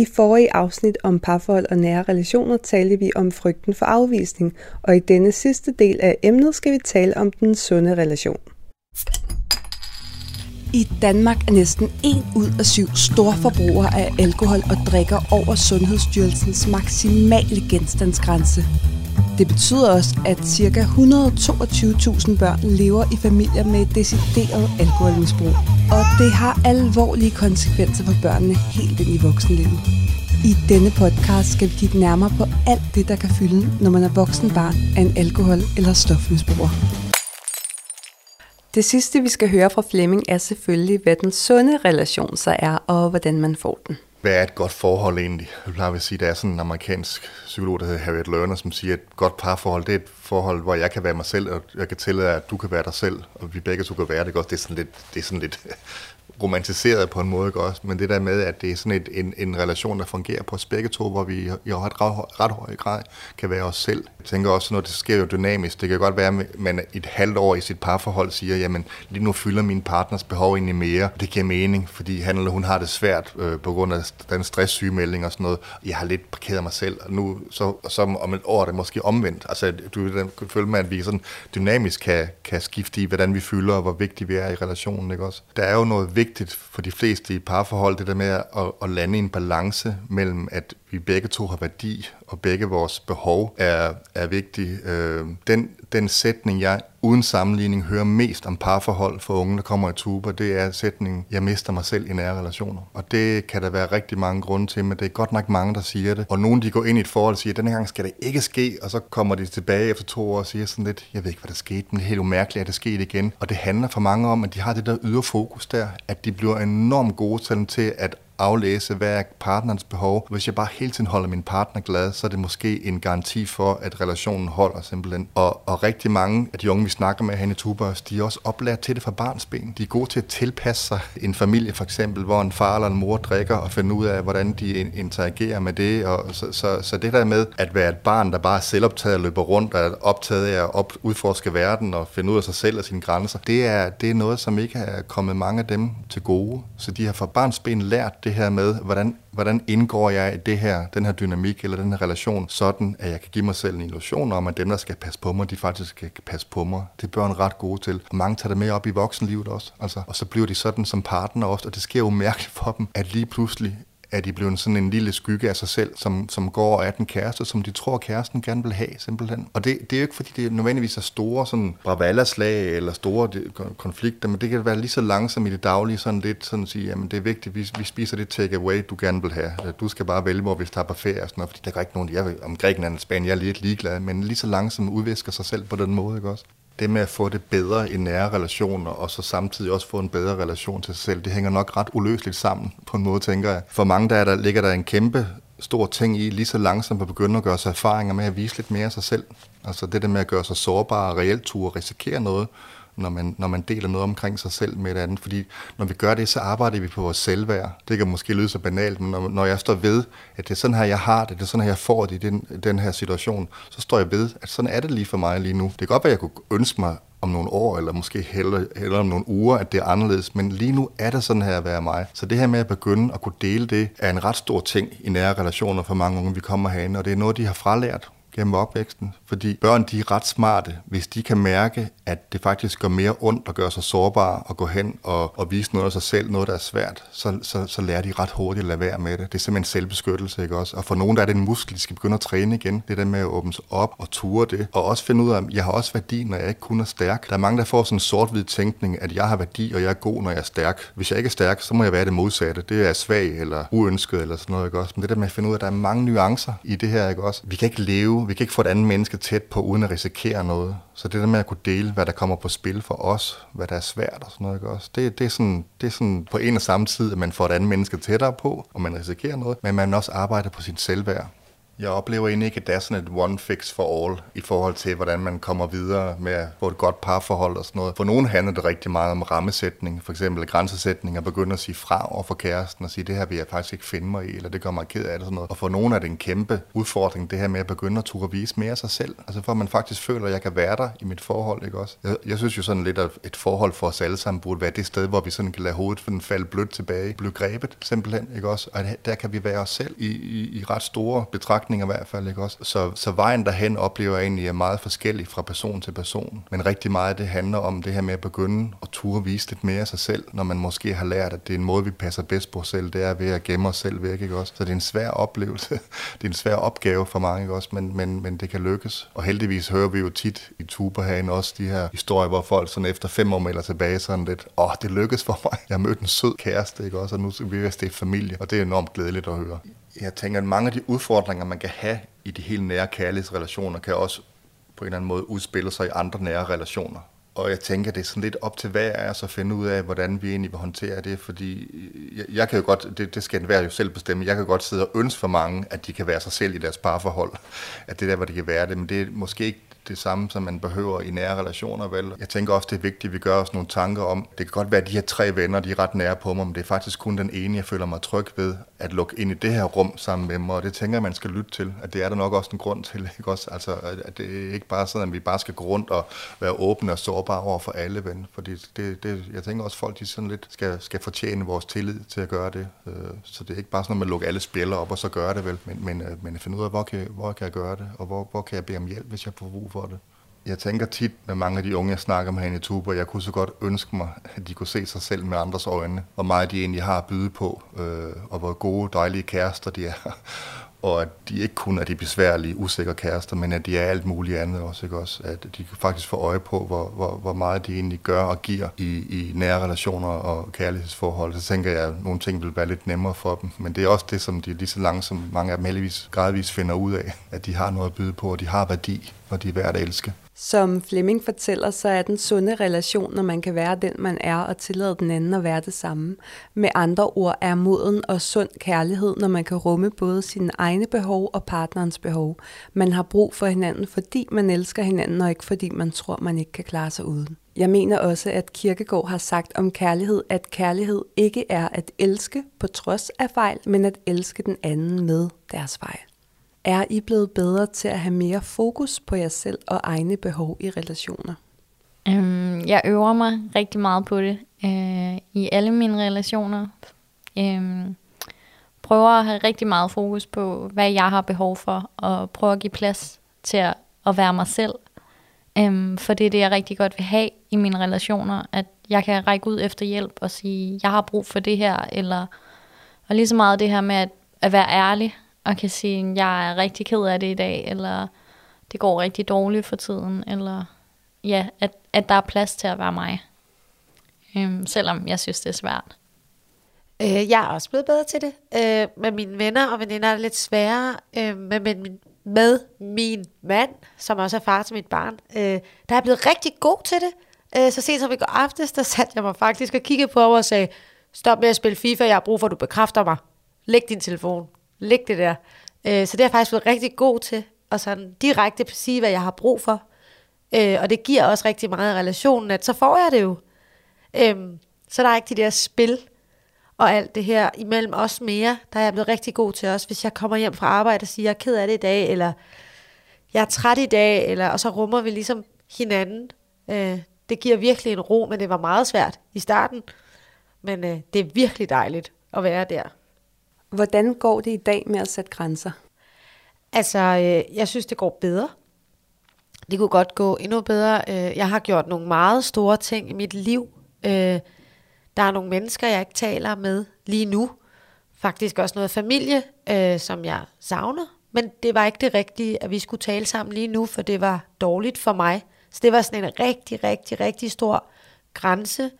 I forrige afsnit om parforhold og nære relationer talte vi om frygten for afvisning, og i denne sidste del af emnet skal vi tale om den sunde relation. I Danmark er næsten en ud af syv store forbrugere af alkohol og drikker over Sundhedsstyrelsens maksimale genstandsgrænse. Det betyder også, at ca. 122.000 børn lever i familier med et decideret alkoholmisbrug. Og det har alvorlige konsekvenser for børnene helt ind i voksenlivet. I denne podcast skal vi kigge nærmere på alt det, der kan fylde, når man er voksen barn af en alkohol- eller stofmisbruger. Det sidste, vi skal høre fra Flemming, er selvfølgelig, hvad den sunde relation så er, og hvordan man får den. Hvad er et godt forhold egentlig? Jeg plejer at sige, der er sådan en amerikansk psykolog, der hedder Harriet Lerner, som siger, at et godt parforhold, det er et forhold, hvor jeg kan være mig selv, og jeg kan tillade, at du kan være dig selv, og vi begge to kan være det godt. Det er sådan lidt, det er sådan lidt romantiseret på en måde, ikke også? Men det der med, at det er sådan et, en, en relation, der fungerer på os begge to, hvor vi i ret, ret, høj grad kan være os selv. Jeg tænker også, når det sker jo dynamisk. Det kan godt være, at man et halvt år i sit parforhold siger, jamen lige nu fylder min partners behov egentlig mere. Det giver mening, fordi han eller hun har det svært øh, på grund af den stresssygemelding og sådan noget. Jeg har lidt parkeret mig selv, og nu så, så om et år er det måske omvendt. Altså, du kan føle med, at vi sådan dynamisk kan, kan skifte i, hvordan vi fylder, og hvor vigtige vi er i relationen, ikke også? Der er jo noget vigtigt vigtigt for de fleste i parforhold, det der med at, at lande en balance mellem, at vi begge to har værdi, og begge vores behov er, er vigtige. Øh, den, den sætning, jeg uden sammenligning hører mest om parforhold for unge, der kommer i tuber, det er sætningen, jeg mister mig selv i nære relationer. Og det kan der være rigtig mange grunde til, men det er godt nok mange, der siger det. Og nogen, de går ind i et forhold og siger, denne gang skal det ikke ske, og så kommer de tilbage efter to år og siger sådan lidt, jeg ved ikke, hvad der skete, men det er helt umærkeligt, at det skete igen. Og det handler for mange om, at de har det der ydre fokus der, at de bliver enormt gode til at aflæse, hvad er partnerens behov. Hvis jeg bare hele tiden holder min partner glad, så er det måske en garanti for, at relationen holder simpelthen. Og, og rigtig mange af de unge, vi snakker med herinde i Tubers, de er også oplært til det fra barnsben. De er gode til at tilpasse sig en familie for eksempel, hvor en far eller en mor drikker og finde ud af, hvordan de interagerer med det. Og så, så, så det der med at være et barn, der bare er selvoptaget og løber rundt og er optaget af at op, udforske verden og finde ud af sig selv og sine grænser, det er, det er noget, som ikke er kommet mange af dem til gode. Så de har fra barnsben lært det det her med, hvordan, hvordan indgår jeg i det her, den her dynamik eller den her relation, sådan at jeg kan give mig selv en illusion om, at dem, der skal passe på mig, de faktisk skal passe på mig. Det er børn ret gode til. Og mange tager det med op i voksenlivet også. Altså, og så bliver de sådan som partner også, og det sker jo mærkeligt for dem, at lige pludselig er de blevet sådan en lille skygge af sig selv, som, som går og er den kæreste, som de tror, kæresten gerne vil have, simpelthen. Og det, det er jo ikke, fordi det nødvendigvis er store sådan bravallerslag eller store konflikter, men det kan være lige så langsomt i det daglige, sådan lidt sådan at sige, jamen det er vigtigt, vi, vi spiser det take-away, du gerne vil have. Du skal bare vælge, hvor vi tager på ferie og sådan noget, fordi der er ikke nogen, jeg ved, om Grækenland eller Spanien, jeg er lidt ligeglad, men lige så langsomt udvisker sig selv på den måde, ikke også? Det med at få det bedre i nære relationer, og så samtidig også få en bedre relation til sig selv, det hænger nok ret uløseligt sammen på en måde, tænker jeg. For mange der, er der ligger der en kæmpe stor ting i, lige så langsomt at begynde at gøre sig erfaringer med at vise lidt mere af sig selv. Altså det der med at gøre sig sårbar og reelt turde risikere noget, når man, når man deler noget omkring sig selv med et andet. Fordi når vi gør det, så arbejder vi på vores selvværd. Det kan måske lyde så banalt, men når, når jeg står ved, at det er sådan her, jeg har det, det er sådan her, jeg får det i den, den her situation, så står jeg ved, at sådan er det lige for mig lige nu. Det kan godt være, at jeg kunne ønske mig om nogle år, eller måske heller, heller om nogle uger, at det er anderledes. Men lige nu er det sådan her at være mig. Så det her med at begynde at kunne dele det, er en ret stor ting i nære relationer for mange unge, vi kommer herinde, og det er noget, de har fralært gennem opvæksten. Fordi børn, de er ret smarte, hvis de kan mærke, at det faktisk gør mere ondt at gøre sig sårbare og gå hen og, og vise noget af sig selv, noget der er svært, så, så, så lærer de ret hurtigt at lade være med det. Det er simpelthen selvbeskyttelse, ikke også? Og for nogen der er det en muskel, de skal begynde at træne igen. Det der med at åbne sig op og ture det. Og også finde ud af, at jeg har også værdi, når jeg ikke kun er stærk. Der er mange, der får sådan en sort-hvid tænkning, at jeg har værdi, og jeg er god, når jeg er stærk. Hvis jeg ikke er stærk, så må jeg være det modsatte. Det er svag eller uønsket eller sådan noget, ikke også? Men det der med at finde ud af, at der er mange nuancer i det her, ikke også? Vi kan ikke leve, vi kan ikke få et andet menneske tæt på, uden at risikere noget. Så det der med at kunne dele, hvad der kommer på spil for os, hvad der er svært og sådan noget, ikke også? Det, det, er sådan, det er sådan på en og samme tid, at man får et andet menneske tættere på, og man risikerer noget, men man også arbejder på sin selvværd jeg oplever egentlig ikke, at der er sådan et one fix for all i forhold til, hvordan man kommer videre med at få et godt parforhold og sådan noget. For nogen handler det rigtig meget om rammesætning, for eksempel grænsesætning, og begynde at sige fra over for kæresten og sige, det her vil jeg faktisk ikke finde mig i, eller det gør mig ked af det. Sådan noget. Og for nogen er det en kæmpe udfordring, det her med at begynde at turde vise mere af sig selv. Altså for at man faktisk føler, at jeg kan være der i mit forhold, ikke også? Jeg, jeg synes jo sådan lidt, at et forhold for os alle sammen burde være det sted, hvor vi sådan kan lade hovedet for den falde blødt tilbage, blive grebet simpelthen, ikke også? Og der kan vi være os selv i, i, i ret store betragtninger i hvert fald, ikke også? Så, så vejen derhen oplever jeg egentlig er meget forskellig fra person til person. Men rigtig meget det handler om det her med at begynde at turde vise lidt mere af sig selv, når man måske har lært, at det er en måde, vi passer bedst på os selv, det er ved at gemme os selv væk, ikke også? Så det er en svær oplevelse. det er en svær opgave for mange, ikke også? Men, men, men det kan lykkes. Og heldigvis hører vi jo tit i Tuberhagen også de her historier, hvor folk sådan efter fem år melder tilbage sådan lidt, åh, oh, det lykkes for mig. Jeg mødte en sød kæreste, ikke også? Og nu skal vi være familie, og det er enormt glædeligt at høre. Jeg tænker, at mange af de udfordringer, man kan have i de helt nære kærlighedsrelationer, kan også på en eller anden måde udspille sig i andre nære relationer. Og jeg tænker, det er sådan lidt op til hver af os at finde ud af, hvordan vi egentlig vil håndtere det, fordi øh, jeg, jeg kan jo godt, det, det skal være jo selv bestemme, jeg kan godt sidde og ønske for mange, at de kan være sig selv i deres parforhold, at det er der, hvor de kan være det, men det er måske ikke det samme, som man behøver i nære relationer, vel? Jeg tænker også, det er vigtigt, at vi gør os nogle tanker om, det kan godt være, at de her tre venner, de er ret nære på mig, men det er faktisk kun den ene, jeg føler mig tryg ved, at lukke ind i det her rum sammen med mig, og det tænker jeg, man skal lytte til, at det er der nok også en grund til, ikke også? Altså, at det er ikke bare sådan, at vi bare skal gå rundt og være åbne og sårbare over for alle, ven, fordi det, det, jeg tænker også, at folk de sådan lidt skal, skal fortjene vores tillid til at gøre det, øh, så det er ikke bare sådan, at man lukker alle spiller op og så gør det, vel, men, men, øh, men finde ud af, hvor kan, hvor kan jeg gøre det, og hvor, hvor kan jeg bede om hjælp, hvis jeg får brug for det jeg tænker tit med mange af de unge, jeg snakker med herinde i Tuber, jeg kunne så godt ønske mig, at de kunne se sig selv med andres øjne, hvor meget de egentlig har at byde på, øh, og hvor gode, dejlige kærester de er og at de ikke kun er de besværlige, usikre kærester, men at de er alt muligt andet også. Ikke også? At de kan faktisk få øje på, hvor, hvor, hvor meget de egentlig gør og giver i, i nære relationer og kærlighedsforhold. Så tænker jeg, at nogle ting vil være lidt nemmere for dem. Men det er også det, som de lige så langsomt, mange af dem heldigvis gradvist finder ud af, at de har noget at byde på, og de har værdi, og de er værd at elske. Som Flemming fortæller, så er den sunde relation, når man kan være den, man er, og tillade den anden at være det samme. Med andre ord er moden og sund kærlighed, når man kan rumme både sine egne behov og partnerens behov. Man har brug for hinanden, fordi man elsker hinanden, og ikke fordi man tror, man ikke kan klare sig uden. Jeg mener også, at Kirkegaard har sagt om kærlighed, at kærlighed ikke er at elske på trods af fejl, men at elske den anden med deres fejl. Er I blevet bedre til at have mere fokus på jer selv og egne behov i relationer? Øhm, jeg øver mig rigtig meget på det øh, i alle mine relationer. Um, prøver at have rigtig meget fokus på, hvad jeg har behov for, og prøver at give plads til at, at være mig selv. Øhm, for det er det, jeg rigtig godt vil have i mine relationer, at jeg kan række ud efter hjælp og sige, jeg har brug for det her, eller og lige så meget det her med at, at være ærlig, og kan sige, jeg er rigtig ked af det i dag, eller det går rigtig dårligt for tiden, eller ja, at, at der er plads til at være mig. Øhm, selvom jeg synes, det er svært. Øh, jeg er også blevet bedre til det. Øh, med mine venner og veninder er det lidt sværere. Øh, med, med, med min mand, som også er far til mit barn, øh, der er jeg blevet rigtig god til det. Øh, så sent som i går aftes, der satte jeg mig faktisk og kiggede på og sagde, stop med at spille FIFA, jeg har brug for, at du bekræfter mig. Læg din telefon. Læg det der. Øh, så det er jeg faktisk blevet rigtig god til, og sådan direkte sige, hvad jeg har brug for. Øh, og det giver også rigtig meget i relationen, at så får jeg det jo. Øh, så der er ikke de der spil og alt det her imellem os mere. Der er jeg blevet rigtig god til også, hvis jeg kommer hjem fra arbejde og siger, jeg er ked af det i dag, eller jeg er træt i dag, eller, og så rummer vi ligesom hinanden. Øh, det giver virkelig en ro, men det var meget svært i starten. Men øh, det er virkelig dejligt at være der. Hvordan går det i dag med at sætte grænser? Altså, øh, jeg synes, det går bedre. Det kunne godt gå endnu bedre. Øh, jeg har gjort nogle meget store ting i mit liv. Øh, der er nogle mennesker, jeg ikke taler med lige nu. Faktisk også noget familie, øh, som jeg savner. Men det var ikke det rigtige, at vi skulle tale sammen lige nu, for det var dårligt for mig. Så det var sådan en rigtig, rigtig, rigtig stor grænse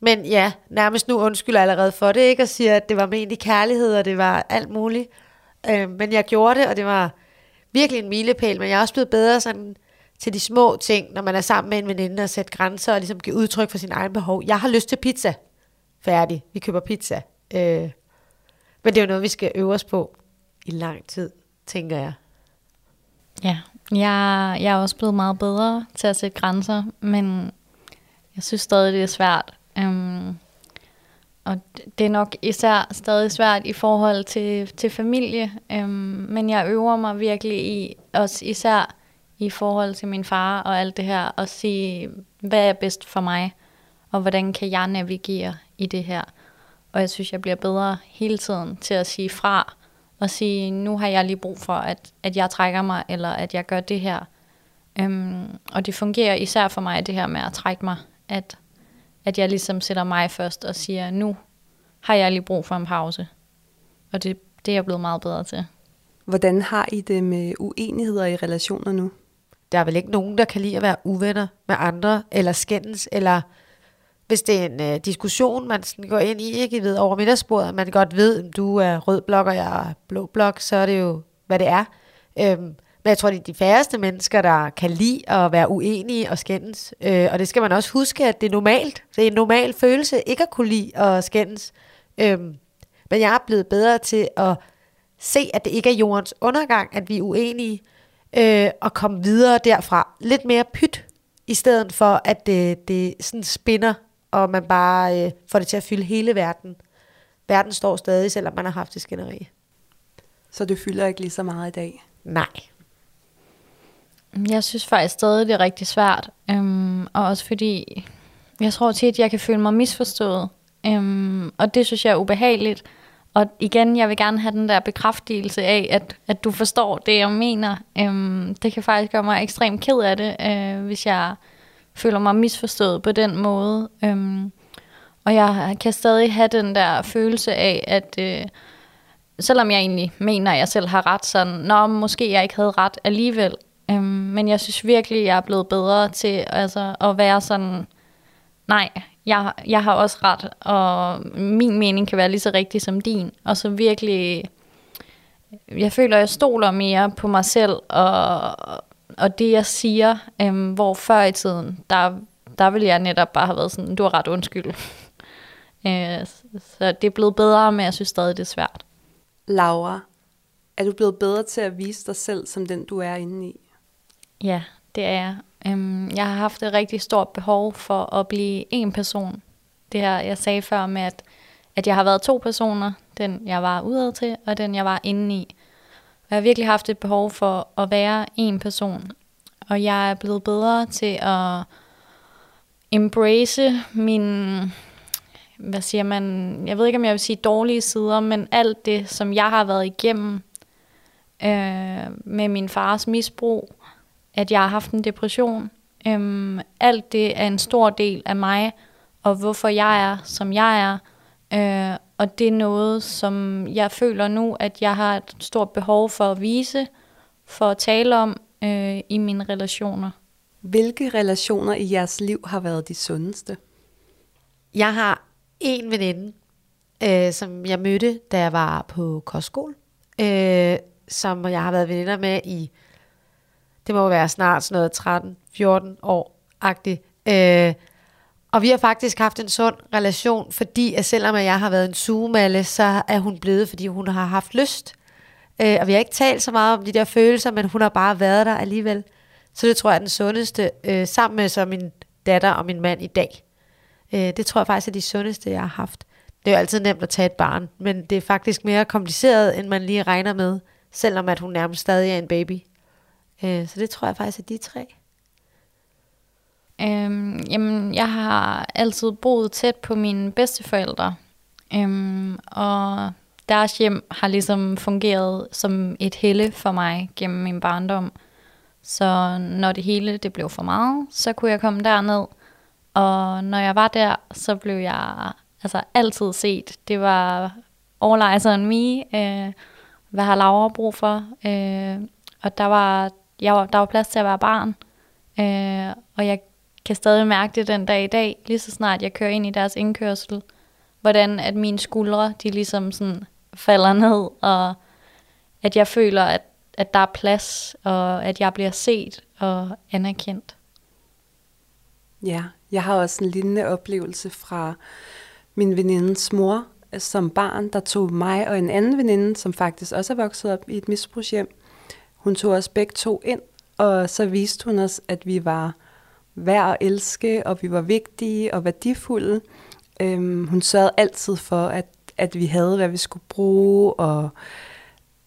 men ja, nærmest nu undskylder jeg allerede for det, ikke? Og siger, at det var med i kærlighed, og det var alt muligt. Øh, men jeg gjorde det, og det var virkelig en milepæl, men jeg er også blevet bedre sådan til de små ting, når man er sammen med en veninde og sætter grænser og ligesom give udtryk for sin egen behov. Jeg har lyst til pizza. Færdig. Vi køber pizza. Øh, men det er jo noget, vi skal øve os på. i lang tid, tænker jeg. Ja, jeg, jeg er også blevet meget bedre til at sætte grænser, men jeg synes stadig, det er svært. Um, og det er nok især stadig svært i forhold til, til familie, um, men jeg øver mig virkelig i, også især i forhold til min far og alt det her, at sige, hvad er bedst for mig, og hvordan kan jeg navigere i det her. Og jeg synes, jeg bliver bedre hele tiden til at sige fra, og sige, nu har jeg lige brug for, at, at jeg trækker mig, eller at jeg gør det her. Um, og det fungerer især for mig, det her med at trække mig, at, at jeg ligesom sætter mig først og siger, nu har jeg lige brug for en pause. Og det, det er jeg blevet meget bedre til. Hvordan har I det med uenigheder i relationer nu? Der er vel ikke nogen, der kan lide at være uvenner med andre, eller skændes, eller hvis det er en øh, diskussion, man sådan går ind i, ikke ved, over middagsbordet, man godt ved, om du er rød blok, og jeg er blå blok, så er det jo, hvad det er. Øhm, men jeg tror, det er de færreste mennesker, der kan lide at være uenige og skændes. Øh, og det skal man også huske, at det er normalt. Det er en normal følelse ikke at kunne lide at skændes. Øhm, men jeg er blevet bedre til at se, at det ikke er jordens undergang, at vi er uenige, øh, og komme videre derfra. Lidt mere pyt, i stedet for, at det, det sådan spinner, og man bare øh, får det til at fylde hele verden. Verden står stadig, selvom man har haft det skænderi. Så det fylder ikke lige så meget i dag? Nej. Jeg synes faktisk stadig, det er rigtig svært. Øhm, og også fordi, jeg tror tit, at jeg kan føle mig misforstået. Øhm, og det synes jeg er ubehageligt. Og igen, jeg vil gerne have den der bekræftelse af, at, at du forstår det, jeg mener. Øhm, det kan faktisk gøre mig ekstremt ked af det, øh, hvis jeg føler mig misforstået på den måde. Øhm, og jeg kan stadig have den der følelse af, at øh, selvom jeg egentlig mener, at jeg selv har ret, sådan, nå, måske jeg ikke havde ret alligevel. Øhm, men jeg synes virkelig, jeg er blevet bedre til altså, at være sådan, nej, jeg, jeg har også ret, og min mening kan være lige så rigtig som din. Og så virkelig, jeg føler, jeg stoler mere på mig selv, og, og det jeg siger, øhm, hvor før i tiden, der, der ville jeg netop bare have været sådan, du har ret undskyld. øh, så det er blevet bedre, men jeg synes stadig, det er svært. Laura, er du blevet bedre til at vise dig selv som den, du er inde i? Ja, det er jeg. Øhm, jeg har haft et rigtig stort behov for at blive en person. Det her, jeg sagde før med, at, at jeg har været to personer. Den, jeg var udad til, og den, jeg var inde i. Og jeg har virkelig haft et behov for at være en person. Og jeg er blevet bedre til at embrace min, hvad siger man, jeg ved ikke, om jeg vil sige dårlige sider, men alt det, som jeg har været igennem øh, med min fars misbrug, at jeg har haft en depression. Øhm, alt det er en stor del af mig, og hvorfor jeg er, som jeg er. Øh, og det er noget, som jeg føler nu, at jeg har et stort behov for at vise, for at tale om øh, i mine relationer. Hvilke relationer i jeres liv har været de sundeste? Jeg har en veninde, øh, som jeg mødte, da jeg var på kostskole, øh, som jeg har været veninder med i det må være snart sådan noget 13-14 år-agtigt. Øh, og vi har faktisk haft en sund relation, fordi at selvom jeg har været en sugemalle, så er hun blevet, fordi hun har haft lyst. Øh, og vi har ikke talt så meget om de der følelser, men hun har bare været der alligevel. Så det tror jeg er den sundeste, øh, sammen med så min datter og min mand i dag. Øh, det tror jeg faktisk er de sundeste, jeg har haft. Det er jo altid nemt at tage et barn, men det er faktisk mere kompliceret, end man lige regner med, selvom at hun nærmest stadig er en baby. Øh, så det tror jeg faktisk er de tre. Øhm, jamen, jeg har altid boet tæt på mine bedsteforældre. Øhm, og deres hjem har ligesom fungeret som et helle for mig gennem min barndom. Så når det hele det blev for meget, så kunne jeg komme derned. Og når jeg var der, så blev jeg altså altid set. Det var all eyes on me. Øh, hvad har Laura brug for? Øh, og der var jeg var, der var plads til at være barn. Øh, og jeg kan stadig mærke det den dag i dag, lige så snart jeg kører ind i deres indkørsel, hvordan at mine skuldre, de ligesom sådan falder ned, og at jeg føler, at, at der er plads, og at jeg bliver set og anerkendt. Ja, jeg har også en lignende oplevelse fra min venindes mor. som barn, der tog mig og en anden veninde, som faktisk også er vokset op i et misbrugshjem. Hun tog os begge to ind, og så viste hun os, at vi var værd at elske, og vi var vigtige og værdifulde. Øhm, hun sørgede altid for, at, at vi havde, hvad vi skulle bruge, og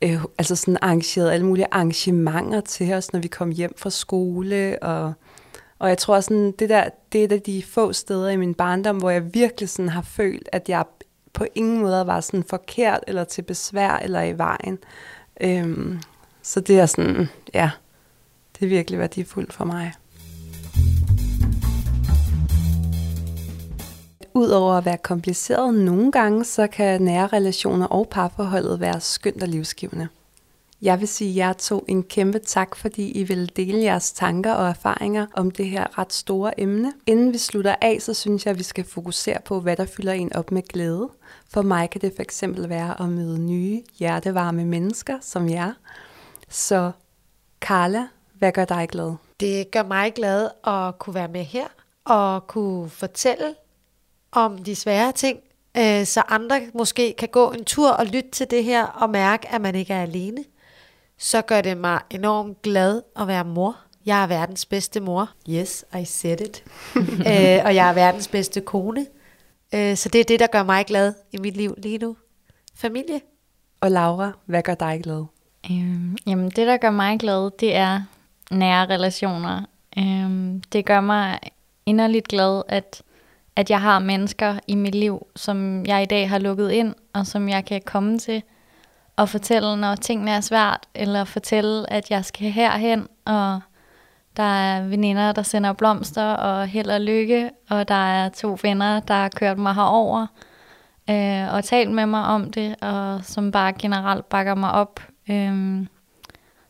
øh, altså sådan arrangerede alle mulige arrangementer til os, når vi kom hjem fra skole, og og jeg tror sådan, det der, det er et af de få steder i min barndom, hvor jeg virkelig sådan har følt, at jeg på ingen måde var sådan forkert, eller til besvær, eller i vejen. Øhm, så det er sådan, ja, det er virkelig værdifuldt for mig. Udover at være kompliceret nogle gange, så kan nære relationer og parforholdet være skønt og livsgivende. Jeg vil sige jer to en kæmpe tak, fordi I vil dele jeres tanker og erfaringer om det her ret store emne. Inden vi slutter af, så synes jeg, at vi skal fokusere på, hvad der fylder en op med glæde. For mig kan det fx være at møde nye, hjertevarme mennesker som jer. Så Carla, hvad gør dig glad? Det gør mig glad at kunne være med her og kunne fortælle om de svære ting, øh, så andre måske kan gå en tur og lytte til det her og mærke, at man ikke er alene så gør det mig enormt glad at være mor. Jeg er verdens bedste mor. Yes, I said it. øh, og jeg er verdens bedste kone. Øh, så det er det, der gør mig glad i mit liv lige nu. Familie. Og Laura, hvad gør dig glad? Øhm, jamen, det, der gør mig glad, det er nære relationer. Øhm, det gør mig inderligt glad, at, at jeg har mennesker i mit liv, som jeg i dag har lukket ind, og som jeg kan komme til at fortælle, når tingene er svært, eller fortælle, at jeg skal herhen, og der er veninder, der sender blomster og held og lykke, og der er to venner, der har kørt mig herover øh, og talt med mig om det, og som bare generelt bakker mig op. Øhm,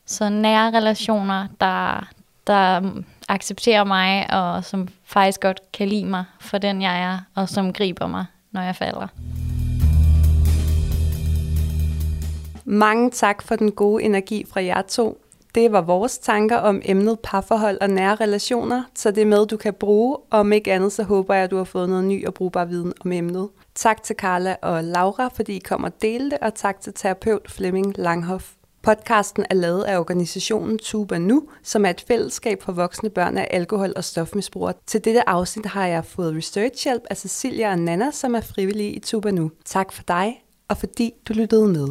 så nære relationer, der, der accepterer mig, og som faktisk godt kan lide mig for den, jeg er, og som griber mig, når jeg falder. Mange tak for den gode energi fra jer to. Det var vores tanker om emnet parforhold og nære relationer, så det er med, du kan bruge. Om ikke andet, så håber jeg, at du har fået noget ny og brugbar viden om emnet. Tak til Carla og Laura, fordi I kom og delte, og tak til terapeut Flemming Langhoff. Podcasten er lavet af organisationen Tuba Nu, som er et fællesskab for voksne børn af alkohol- og stofmisbrugere. Til dette afsnit har jeg fået researchhjælp af Cecilia og Nana, som er frivillige i Tuba Nu. Tak for dig, og fordi du lyttede med.